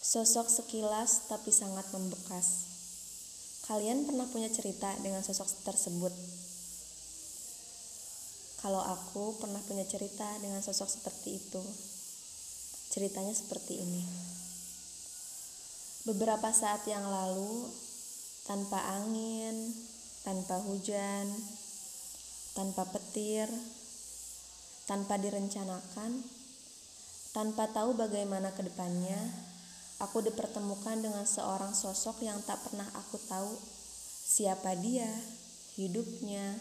Sosok sekilas tapi sangat membekas. Kalian pernah punya cerita dengan sosok tersebut? Kalau aku pernah punya cerita dengan sosok seperti itu. Ceritanya seperti ini. Beberapa saat yang lalu, tanpa angin, tanpa hujan, tanpa petir, tanpa direncanakan, tanpa tahu bagaimana ke depannya, aku dipertemukan dengan seorang sosok yang tak pernah aku tahu siapa dia, hidupnya,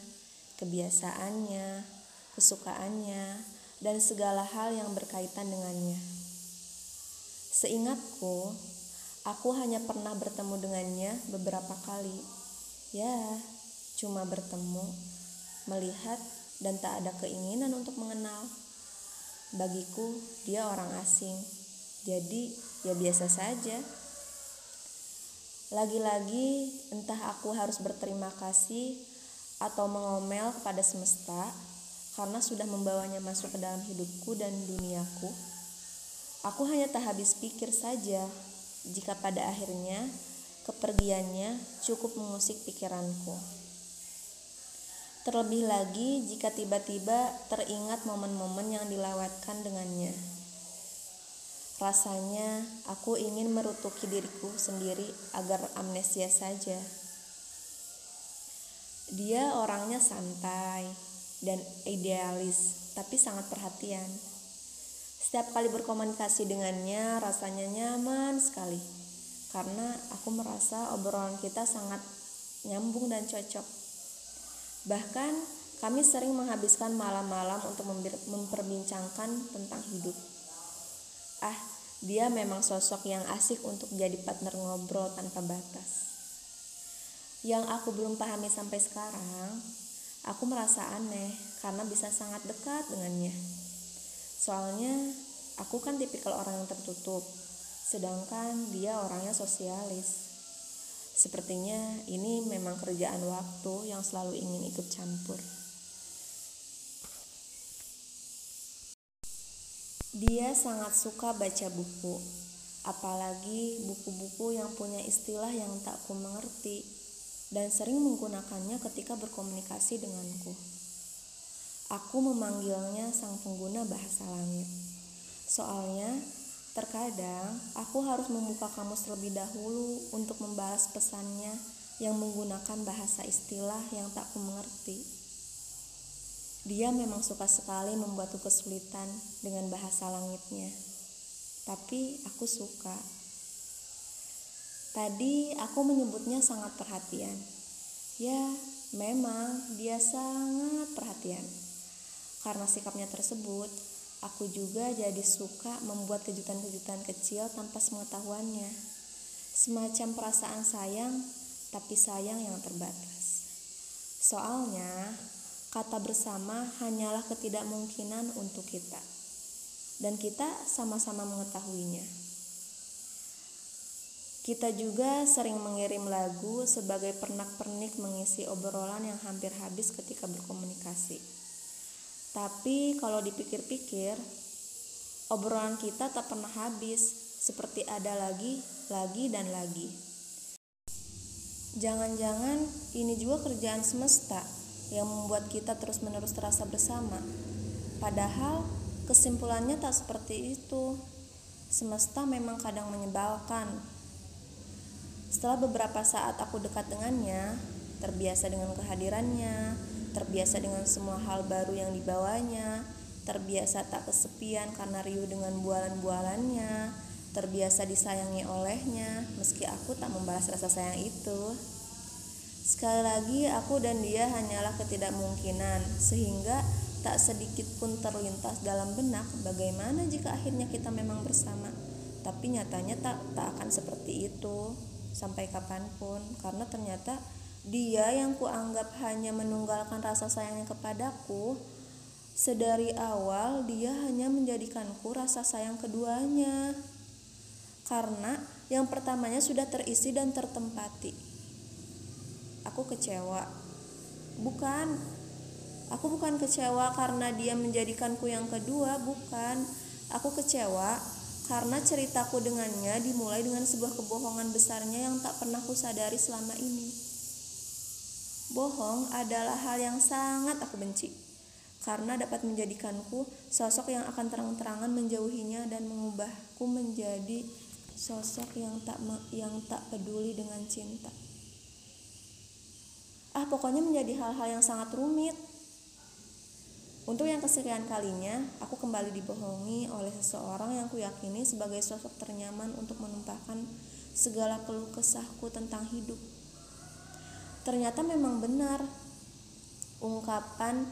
kebiasaannya, kesukaannya, dan segala hal yang berkaitan dengannya. Seingatku, aku hanya pernah bertemu dengannya beberapa kali. Ya, cuma bertemu, melihat, dan tak ada keinginan untuk mengenal. Bagiku, dia orang asing. Jadi, ya biasa saja. Lagi-lagi entah aku harus berterima kasih atau mengomel kepada semesta karena sudah membawanya masuk ke dalam hidupku dan duniaku. Aku hanya tak habis pikir saja jika pada akhirnya kepergiannya cukup mengusik pikiranku. Terlebih lagi jika tiba-tiba teringat momen-momen yang dilewatkan dengannya. Rasanya aku ingin merutuki diriku sendiri agar amnesia saja. Dia orangnya santai dan idealis, tapi sangat perhatian. Setiap kali berkomunikasi dengannya, rasanya nyaman sekali karena aku merasa obrolan kita sangat nyambung dan cocok. Bahkan, kami sering menghabiskan malam-malam untuk memperbincangkan tentang hidup. Ah, dia memang sosok yang asik untuk jadi partner ngobrol tanpa batas. Yang aku belum pahami sampai sekarang, aku merasa aneh karena bisa sangat dekat dengannya. Soalnya aku kan tipikal orang yang tertutup, sedangkan dia orangnya sosialis. Sepertinya ini memang kerjaan waktu yang selalu ingin ikut campur. Dia sangat suka baca buku, apalagi buku-buku yang punya istilah yang tak ku mengerti dan sering menggunakannya ketika berkomunikasi denganku. Aku memanggilnya sang pengguna bahasa langit. Soalnya, terkadang aku harus membuka kamus terlebih dahulu untuk membalas pesannya yang menggunakan bahasa istilah yang tak ku mengerti. Dia memang suka sekali membuatku kesulitan dengan bahasa langitnya. Tapi aku suka. Tadi aku menyebutnya sangat perhatian. Ya, memang dia sangat perhatian. Karena sikapnya tersebut, aku juga jadi suka membuat kejutan-kejutan kecil tanpa sepengetahuannya. Semacam perasaan sayang, tapi sayang yang terbatas. Soalnya, kata bersama hanyalah ketidakmungkinan untuk kita, dan kita sama-sama mengetahuinya. Kita juga sering mengirim lagu sebagai pernak-pernik mengisi obrolan yang hampir habis ketika berkomunikasi. Tapi kalau dipikir-pikir, obrolan kita tak pernah habis, seperti ada lagi, lagi, dan lagi. Jangan-jangan ini juga kerjaan semesta yang membuat kita terus-menerus terasa bersama. Padahal kesimpulannya tak seperti itu. Semesta memang kadang menyebalkan. Setelah beberapa saat aku dekat dengannya, terbiasa dengan kehadirannya, terbiasa dengan semua hal baru yang dibawanya, terbiasa tak kesepian karena riuh dengan bualan-bualannya, terbiasa disayangi olehnya, meski aku tak membalas rasa sayang itu. Sekali lagi, aku dan dia hanyalah ketidakmungkinan, sehingga tak sedikit pun terlintas dalam benak bagaimana jika akhirnya kita memang bersama. Tapi nyatanya tak tak akan seperti itu sampai kapan pun, karena ternyata dia yang kuanggap hanya menunggalkan rasa sayangnya kepadaku. Sedari awal dia hanya menjadikanku rasa sayang keduanya. Karena yang pertamanya sudah terisi dan tertempati aku kecewa. Bukan, aku bukan kecewa karena dia menjadikanku yang kedua, bukan. Aku kecewa karena ceritaku dengannya dimulai dengan sebuah kebohongan besarnya yang tak pernah kusadari selama ini. Bohong adalah hal yang sangat aku benci, karena dapat menjadikanku sosok yang akan terang-terangan menjauhinya dan mengubahku menjadi sosok yang tak yang tak peduli dengan cinta. Ah, pokoknya menjadi hal-hal yang sangat rumit. Untuk yang kesekian kalinya, aku kembali dibohongi oleh seseorang yang kuyakini sebagai sosok ternyaman untuk menumpahkan segala keluh kesahku tentang hidup. Ternyata memang benar. Ungkapan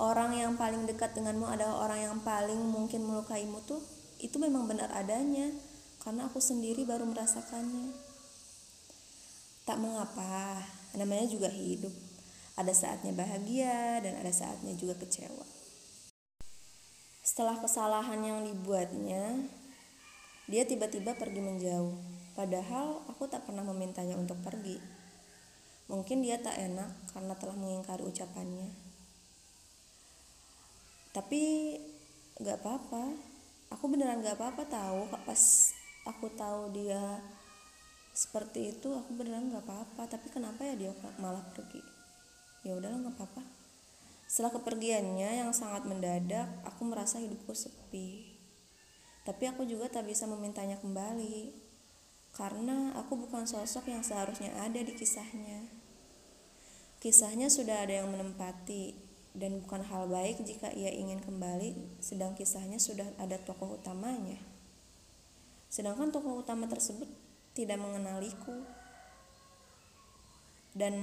orang yang paling dekat denganmu adalah orang yang paling mungkin melukaimu tuh itu memang benar adanya karena aku sendiri baru merasakannya. Tak mengapa, namanya juga hidup. Ada saatnya bahagia dan ada saatnya juga kecewa. Setelah kesalahan yang dibuatnya, dia tiba-tiba pergi menjauh. Padahal aku tak pernah memintanya untuk pergi. Mungkin dia tak enak karena telah mengingkari ucapannya. Tapi gak apa-apa. Aku beneran gak apa-apa tahu pas aku tahu dia seperti itu aku beneran gak apa-apa tapi kenapa ya dia malah pergi ya udahlah gak apa-apa setelah kepergiannya yang sangat mendadak, aku merasa hidupku sepi. Tapi aku juga tak bisa memintanya kembali, karena aku bukan sosok yang seharusnya ada di kisahnya. Kisahnya sudah ada yang menempati, dan bukan hal baik jika ia ingin kembali, sedang kisahnya sudah ada tokoh utamanya. Sedangkan tokoh utama tersebut tidak mengenaliku. Dan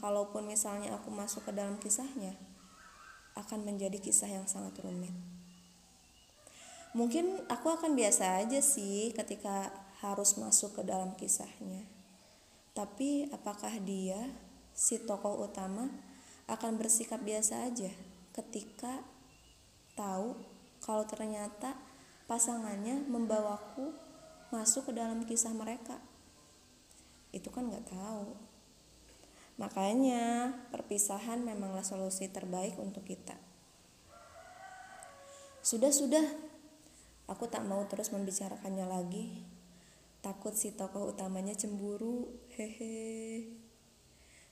kalaupun misalnya aku masuk ke dalam kisahnya, akan menjadi kisah yang sangat rumit. Mungkin aku akan biasa aja sih ketika harus masuk ke dalam kisahnya. Tapi apakah dia, si tokoh utama, akan bersikap biasa aja ketika tahu kalau ternyata pasangannya membawaku masuk ke dalam kisah mereka? Itu kan nggak tahu. Makanya, perpisahan memanglah solusi terbaik untuk kita. Sudah-sudah, aku tak mau terus membicarakannya lagi. Takut si tokoh utamanya cemburu. Hehe.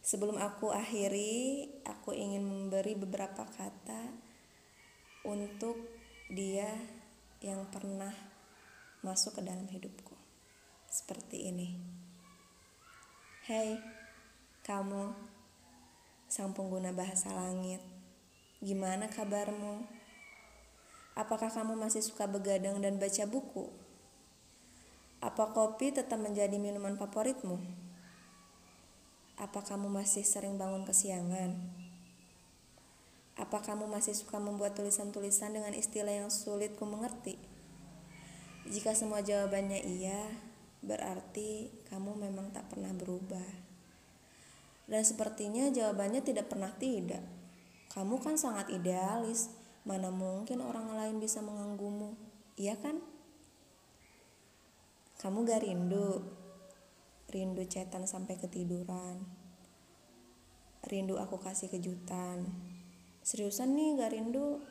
Sebelum aku akhiri, aku ingin memberi beberapa kata untuk dia yang pernah masuk ke dalam hidupku. Seperti ini. Hey, kamu, sang pengguna bahasa langit, gimana kabarmu? Apakah kamu masih suka begadang dan baca buku? Apa kopi tetap menjadi minuman favoritmu? Apa kamu masih sering bangun kesiangan? Apa kamu masih suka membuat tulisan-tulisan dengan istilah yang sulit ku mengerti? Jika semua jawabannya iya, berarti kamu memang tak pernah berubah. Dan sepertinya jawabannya tidak pernah tidak. Kamu kan sangat idealis, mana mungkin orang lain bisa mengganggumu, iya kan? Kamu gak rindu, rindu cetan sampai ketiduran, rindu aku kasih kejutan. Seriusan nih gak rindu?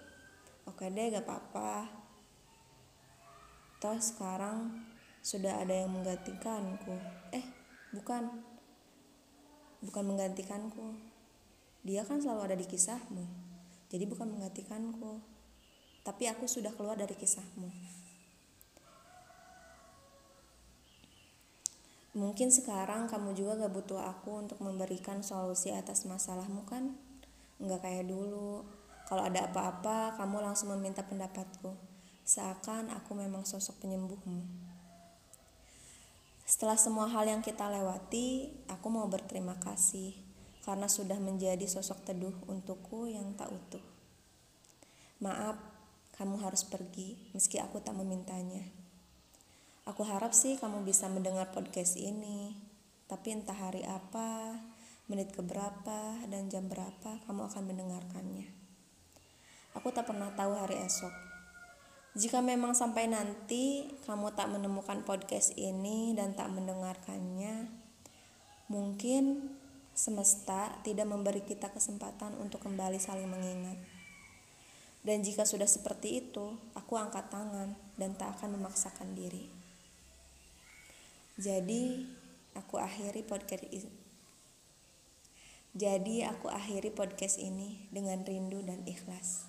Oke deh gak apa-apa. Toh sekarang sudah ada yang menggantikanku. Eh, bukan bukan menggantikanku. Dia kan selalu ada di kisahmu. Jadi bukan menggantikanku. Tapi aku sudah keluar dari kisahmu. Mungkin sekarang kamu juga gak butuh aku untuk memberikan solusi atas masalahmu kan? Nggak kayak dulu. Kalau ada apa-apa, kamu langsung meminta pendapatku. Seakan aku memang sosok penyembuhmu. Setelah semua hal yang kita lewati, aku mau berterima kasih karena sudah menjadi sosok teduh untukku yang tak utuh. Maaf, kamu harus pergi meski aku tak memintanya. Aku harap sih kamu bisa mendengar podcast ini, tapi entah hari apa, menit keberapa, dan jam berapa kamu akan mendengarkannya. Aku tak pernah tahu hari esok jika memang sampai nanti kamu tak menemukan podcast ini dan tak mendengarkannya, mungkin semesta tidak memberi kita kesempatan untuk kembali saling mengingat. Dan jika sudah seperti itu, aku angkat tangan dan tak akan memaksakan diri. Jadi, aku akhiri podcast ini. Jadi, aku akhiri podcast ini dengan rindu dan ikhlas.